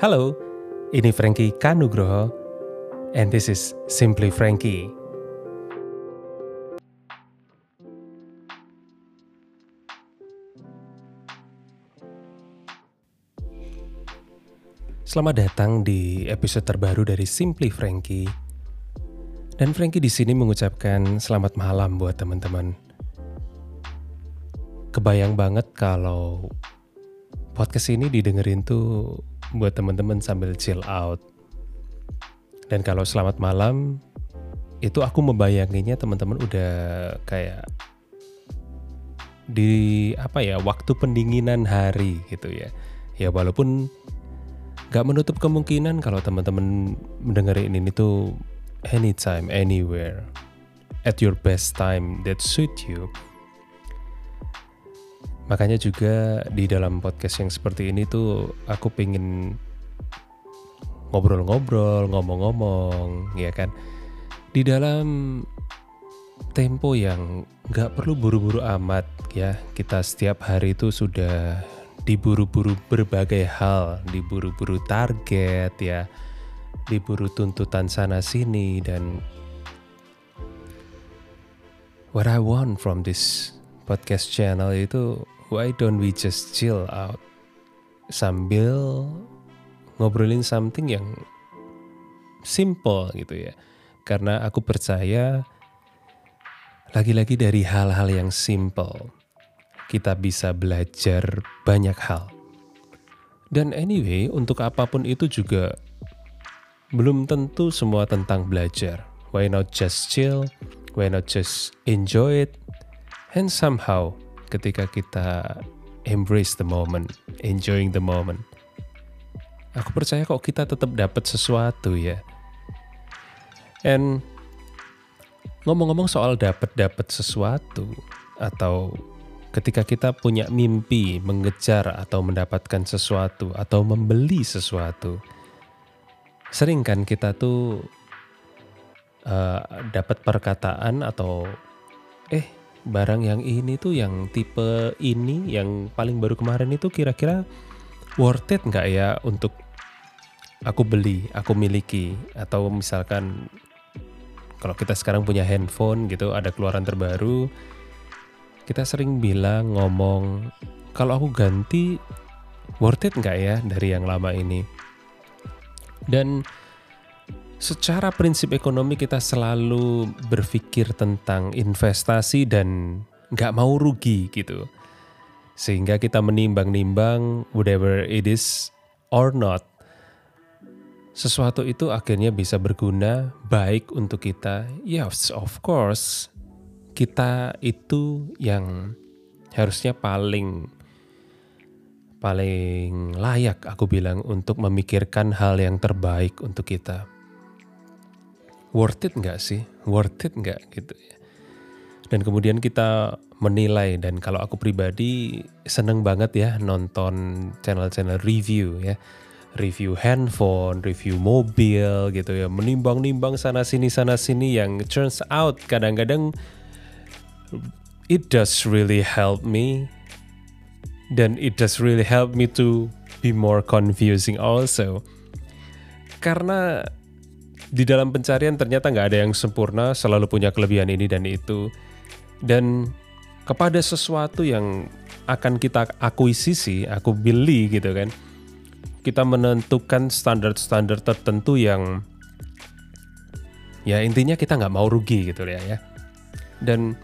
Halo, ini Frankie Kanugroho, and this is Simply Frankie. Selamat datang di episode terbaru dari Simply Frankie. Dan Frankie di sini mengucapkan selamat malam buat teman-teman. Kebayang banget kalau podcast ini didengerin tuh buat teman-teman sambil chill out. Dan kalau selamat malam, itu aku membayanginya teman-teman udah kayak di apa ya waktu pendinginan hari gitu ya. Ya walaupun Gak menutup kemungkinan kalau teman-teman mendengarin ini tuh anytime, anywhere, at your best time that suit you. Makanya juga di dalam podcast yang seperti ini tuh aku pengen ngobrol-ngobrol, ngomong-ngomong, ya kan. Di dalam tempo yang gak perlu buru-buru amat ya. Kita setiap hari itu sudah diburu-buru berbagai hal, diburu-buru target ya, diburu tuntutan sana sini dan what I want from this podcast channel itu why don't we just chill out sambil ngobrolin something yang simple gitu ya. Karena aku percaya lagi-lagi dari hal-hal yang simple kita bisa belajar banyak hal. Dan anyway, untuk apa pun itu juga belum tentu semua tentang belajar. Why not just chill? Why not just enjoy it? And somehow, ketika kita embrace the moment, enjoying the moment, aku percaya kok kita tetap dapat sesuatu ya. And ngomong-ngomong soal dapat-dapat sesuatu atau ketika kita punya mimpi mengejar atau mendapatkan sesuatu atau membeli sesuatu, sering kan kita tuh uh, dapat perkataan atau eh barang yang ini tuh yang tipe ini yang paling baru kemarin itu kira-kira worth it nggak ya untuk aku beli, aku miliki? Atau misalkan kalau kita sekarang punya handphone gitu ada keluaran terbaru kita sering bilang ngomong kalau aku ganti worth it nggak ya dari yang lama ini? Dan secara prinsip ekonomi kita selalu berpikir tentang investasi dan nggak mau rugi gitu. Sehingga kita menimbang-nimbang whatever it is or not. Sesuatu itu akhirnya bisa berguna baik untuk kita. Yes of course kita itu yang harusnya paling paling layak aku bilang untuk memikirkan hal yang terbaik untuk kita. Worth it nggak sih? Worth it nggak gitu ya? Dan kemudian kita menilai dan kalau aku pribadi seneng banget ya nonton channel-channel review ya review handphone, review mobil gitu ya, menimbang-nimbang sana sini sana sini yang turns out kadang-kadang it does really help me dan it does really help me to be more confusing also karena di dalam pencarian ternyata nggak ada yang sempurna selalu punya kelebihan ini dan itu. Dan kepada sesuatu yang akan kita akuisisi aku beli gitu kan kita menentukan standar-standar tertentu yang ya intinya kita nggak mau rugi gitu ya ya. Dan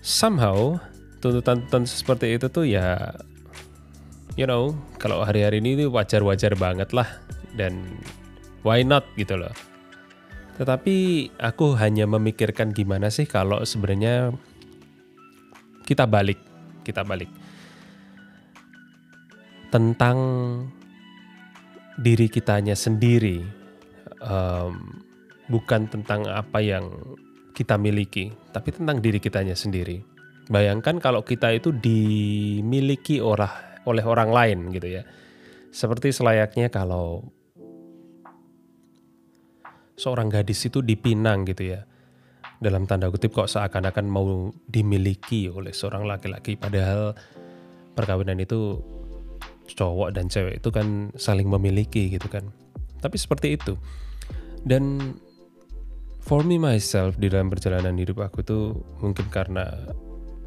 somehow tuntutan-tuntutan seperti itu tuh ya you know kalau hari-hari ini wajar-wajar banget lah. Dan why not gitu loh tetapi aku hanya memikirkan gimana sih kalau sebenarnya kita balik kita balik tentang diri kitanya sendiri um, bukan tentang apa yang kita miliki, tapi tentang diri kitanya sendiri. Bayangkan kalau kita itu dimiliki orah, oleh orang lain gitu ya. Seperti selayaknya kalau seorang gadis itu dipinang gitu ya. Dalam tanda kutip kok seakan-akan mau dimiliki oleh seorang laki-laki padahal perkawinan itu cowok dan cewek itu kan saling memiliki gitu kan. Tapi seperti itu. Dan for me myself di dalam perjalanan hidup aku tuh mungkin karena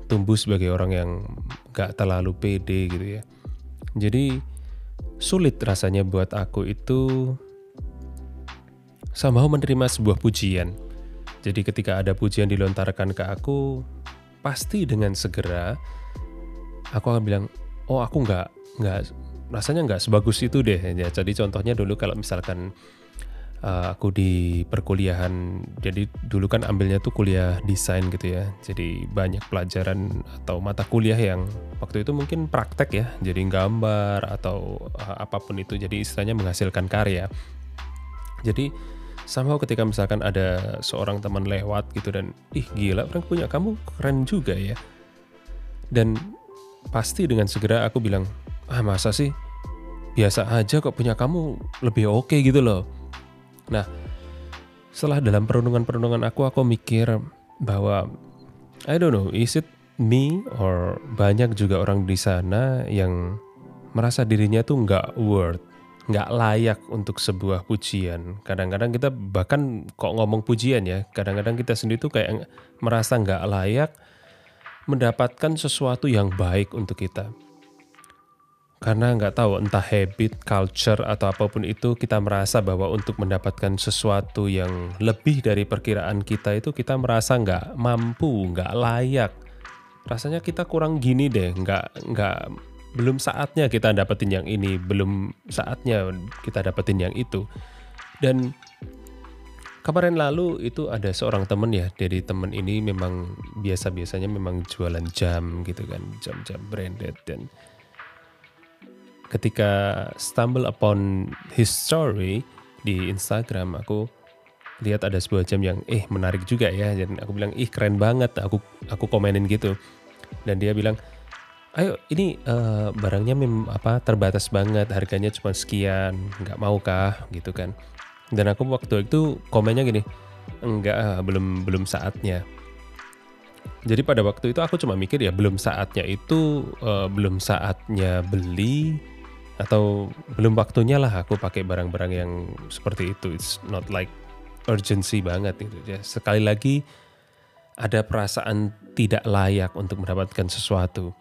tumbuh sebagai orang yang gak terlalu pede gitu ya. Jadi sulit rasanya buat aku itu sama menerima sebuah pujian. Jadi ketika ada pujian dilontarkan ke aku, pasti dengan segera aku akan bilang, oh aku nggak nggak rasanya nggak sebagus itu deh. Ya, jadi contohnya dulu kalau misalkan uh, aku di perkuliahan jadi dulu kan ambilnya tuh kuliah desain gitu ya jadi banyak pelajaran atau mata kuliah yang waktu itu mungkin praktek ya jadi gambar atau uh, apa pun itu jadi istilahnya menghasilkan karya jadi somehow ketika misalkan ada seorang teman lewat gitu dan ih gila orang punya kamu keren juga ya. Dan pasti dengan segera aku bilang ah masa sih? Biasa aja kok punya kamu lebih oke okay gitu loh. Nah, setelah dalam perenungan-perenungan aku, aku mikir bahwa I don't know, is it me or banyak juga orang di sana yang merasa dirinya tuh nggak worth, nggak layak untuk sebuah pujian. Kadang-kadang kita bahkan kok ngomong pujian ya, kadang-kadang kita sendiri tuh kayak merasa nggak layak mendapatkan sesuatu yang baik untuk kita karena nggak tahu entah habit, culture atau apa pun itu kita merasa bahwa untuk mendapatkan sesuatu yang lebih dari perkiraan kita itu kita merasa nggak mampu, nggak layak. Rasanya kita kurang gini deh, nggak nggak belum saatnya kita dapetin yang ini, belum saatnya kita dapetin yang itu. Dan kemarin lalu itu ada seorang temen ya, jadi temen ini memang biasa-biasanya memang jualan jam gitu kan, jam-jam branded. Dan ketika stumble upon his story di Instagram aku lihat ada sebuah jam yang eh menarik juga ya. Dan aku bilang ih keren banget aku aku komenin gitu. Dan dia bilang ayo ini uh, barangnya mem apa terbatas banget harganya cuma sekian nggak mau kah gitu kan dan aku waktu itu komennya gini enggak ah, belum belum saatnya jadi pada waktu itu aku cuma mikir ya belum saatnya itu uh, belum saatnya beli atau belum waktunya lah aku pakai barang-barang yang seperti itu. It's not like urgency banget gitu ya. Sekali lagi ada perasaan tidak layak untuk mendapatkan sesuatu.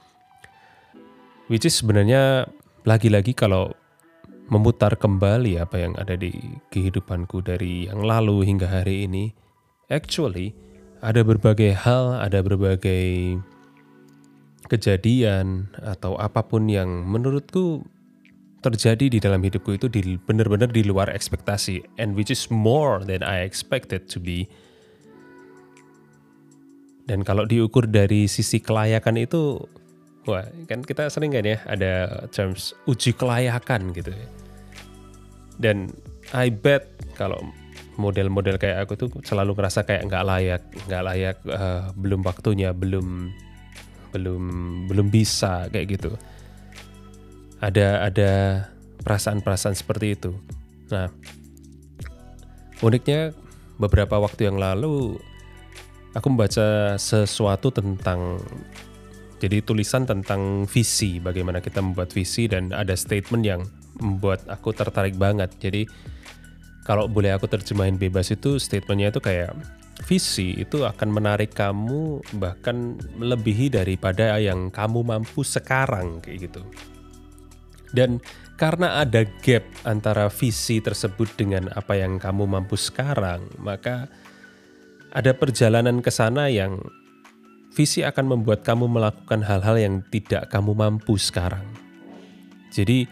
Which is sebenarnya lagi-lagi kalau memutar kembali apa yang ada di kehidupanku dari yang lalu hingga hari ini, actually ada berbagai hal, ada berbagai kejadian atau apa pun yang menurutku terjadi di dalam hidupku itu di, benar-benar di luar ekspektasi and which is more than I expected to be. Dan kalau diukur dari sisi kelayakan itu wah kan kita sering kan ya ada terms uji kelayakan gitu ya dan I bet kalau model-model kayak aku tuh selalu ngerasa kayak nggak layak nggak layak uh, belum waktunya belum belum belum bisa kayak gitu ada ada perasaan-perasaan seperti itu. Nah, uniknya beberapa waktu yang lalu aku membaca sesuatu tentang jadi tulisan tentang visi, bagaimana kita membuat visi dan ada statement yang membuat aku tertarik banget. Jadi kalau boleh aku terjemahin bebas itu statementnya itu kayak visi itu akan menarik kamu bahkan melebihi daripada yang kamu mampu sekarang kayak gitu. Dan karena ada gap antara visi tersebut dengan apa yang kamu mampu sekarang, maka ada perjalanan ke sana yang visi akan membuat kamu melakukan hal-hal yang tidak kamu mampu sekarang. Jadi,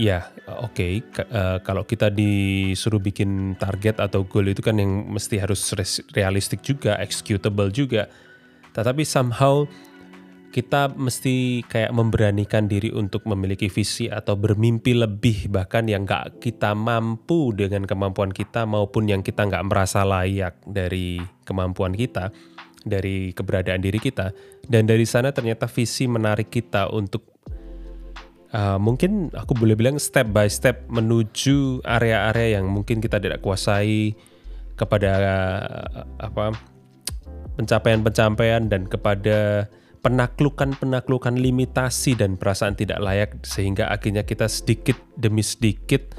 ya, oke, okay, uh, kalau kita disuruh bikin target atau goal itu kan yang mesti harus realistik juga, executable juga. Tetapi somehow kita mesti kayak memberanikan diri untuk memiliki visi atau bermimpi lebih bahkan yang gak kita mampu dengan kemampuan kita maupun yang kita nggak merasa layak dari kemampuan kita dari keberadaan diri kita. Dan dari sana ternyata visi menarik kita untuk uh, mungkin aku boleh bilang step by step menuju area-area yang mungkin kita tidak kuasai kepada uh, apa pencapaian-pencapaian dan kepada penaklukan-penaklukan limitasi dan perasaan tidak layak sehingga akhirnya kita sedikit demi sedikit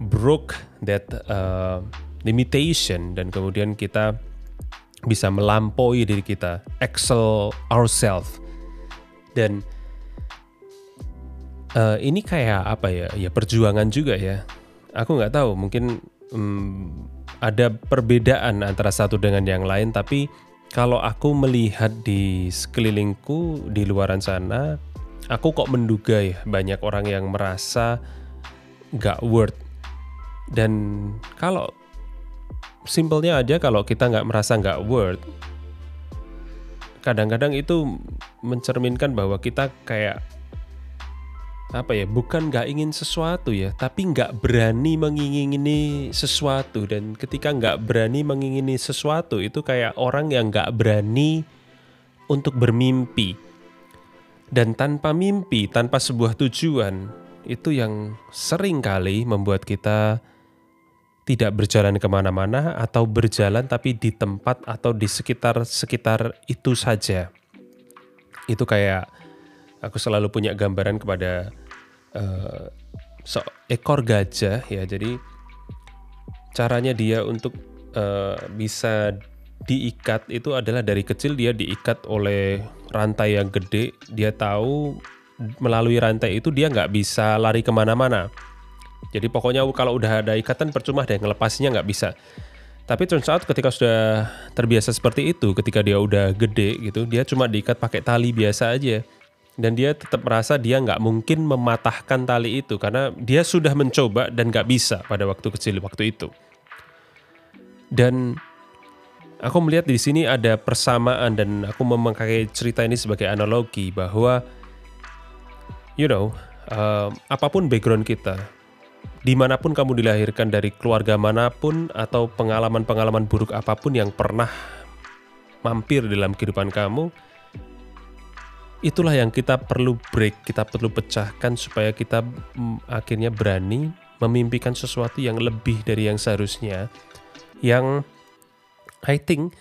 broke that uh, limitation dan kemudian kita bisa melampaui diri kita, excel ourselves. Dan uh, ini kayak apa ya? Ya perjuangan juga ya. Aku nggak tahu, mungkin um, ada perbedaan antara satu dengan yang lain, tapi kalau aku melihat di sekelilingku di luaran sana, aku kok menduga ya banyak orang yang merasa gak worth. Dan kalau simpelnya aja kalau kita nggak merasa nggak worth, kadang-kadang itu mencerminkan bahwa kita kayak apa ya bukan nggak ingin sesuatu ya tapi nggak berani mengingini sesuatu. Dan ketika nggak berani mengingini sesuatu itu kayak orang yang nggak berani untuk bermimpi. Dan tanpa mimpi tanpa sebuah tujuan itu yang sering kali membuat kita tidak berjalan ke mana-mana atau berjalan tapi di tempat atau di sekitar sekitar itu saja itu kayak aku selalu punya gambaran kepada uh, seekor gajah ya. Jadi caranya dia untuk uh, bisa diikat itu adalah dari kecil dia diikat oleh rantai yang gede. Dia tahu melalui rantai itu dia nggak bisa lari ke mana-mana. Jadi pokoknya kalau udah ada ikatan percuma deh ngelepasnya nggak bisa. Tapi turns out ketika sudah terbiasa seperti itu, ketika dia udah gede gitu, dia cuma diikat pakai tali biasa aja. Dan dia tetap merasa dia nggak mungkin mematahkan tali itu karena dia sudah mencoba dan nggak bisa pada waktu kecil waktu itu. Dan aku melihat di sini ada persamaan dan aku memakai cerita ini sebagai analogi bahwa, you know, uh, apa pun background kita, di mana pun kamu dilahirkan dari keluarga mana pun atau pengalaman-pengalaman buruk apa pun yang pernah mampir dalam kehidupan kamu, itulah yang kita perlu break, kita perlu pecahkan supaya kita mm, akhirnya berani memimpikan sesuatu yang lebih dari yang seharusnya. Yang I think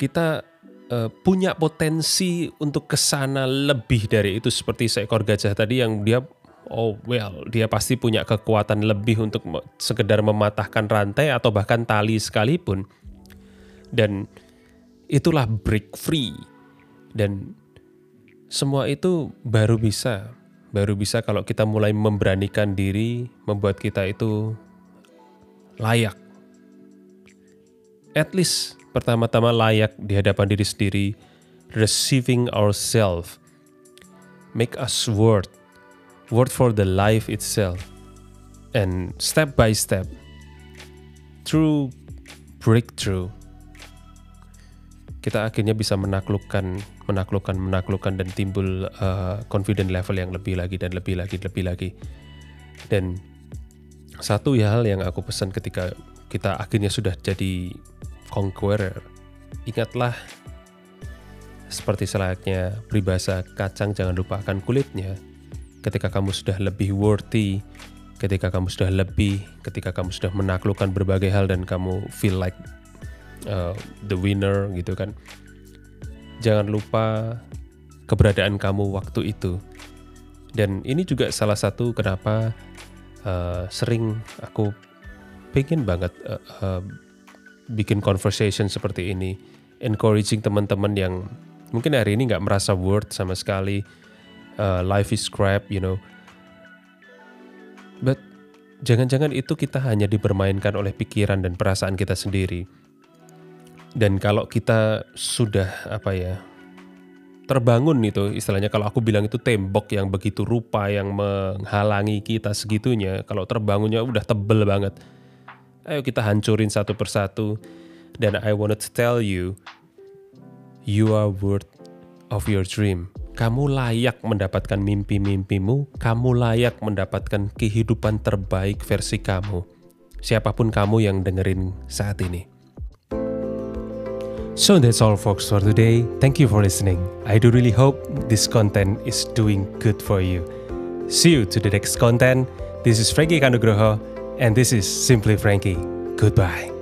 kita uh, punya potensi untuk ke sana lebih dari itu seperti seekor gajah tadi yang dia oh well dia pasti punya kekuatan lebih untuk sekedar mematahkan rantai atau bahkan tali sekalipun. Dan itulah break free. Dan semua itu baru bisa. Baru bisa kalau kita mulai memberanikan diri membuat kita itu layak. At least pertama-tama layak di hadapan diri sendiri receiving ourselves make us worth word for the life itself. And step by step, through breakthrough, kita akhirnya bisa menaklukkan, menaklukkan, menaklukkan dan timbul uh, confident level yang lebih lagi dan lebih lagi, lebih lagi. Dan satu hal yang aku pesan ketika kita akhirnya sudah jadi conqueror, ingatlah seperti selayaknya peribahasa kacang jangan lupakan kulitnya ketika kamu sudah lebih worthy, ketika kamu sudah lebih, ketika kamu sudah menaklukkan berbagai hal dan kamu feel like uh, the winner gitu kan. Jangan lupa keberadaan kamu waktu itu. Dan ini juga salah satu kenapa uh, sering aku pengen banget uh, uh, bikin conversation seperti ini, encouraging teman-teman yang mungkin hari ini nggak merasa worth sama sekali, uh, life is crap, you know. But jangan-jangan itu kita hanya dipermainkan oleh pikiran dan perasaan kita sendiri. Dan kalau kita sudah apa ya terbangun itu istilahnya kalau aku bilang itu tembok yang begitu rupa yang menghalangi kita segitunya kalau terbangunnya udah tebel banget ayo kita hancurin satu persatu dan I wanted to tell you you are worth of your dream kamu layak mendapatkan mimpi-mimpimu, kamu layak mendapatkan kehidupan terbaik versi kamu. Siapa pun kamu yang dengerin saat ini. So that's all folks for today. Thank you for listening. I do really hope this content is doing good for you. See you to the next content. This is Frankie Kanugroho and this is Simply Frankie. Goodbye.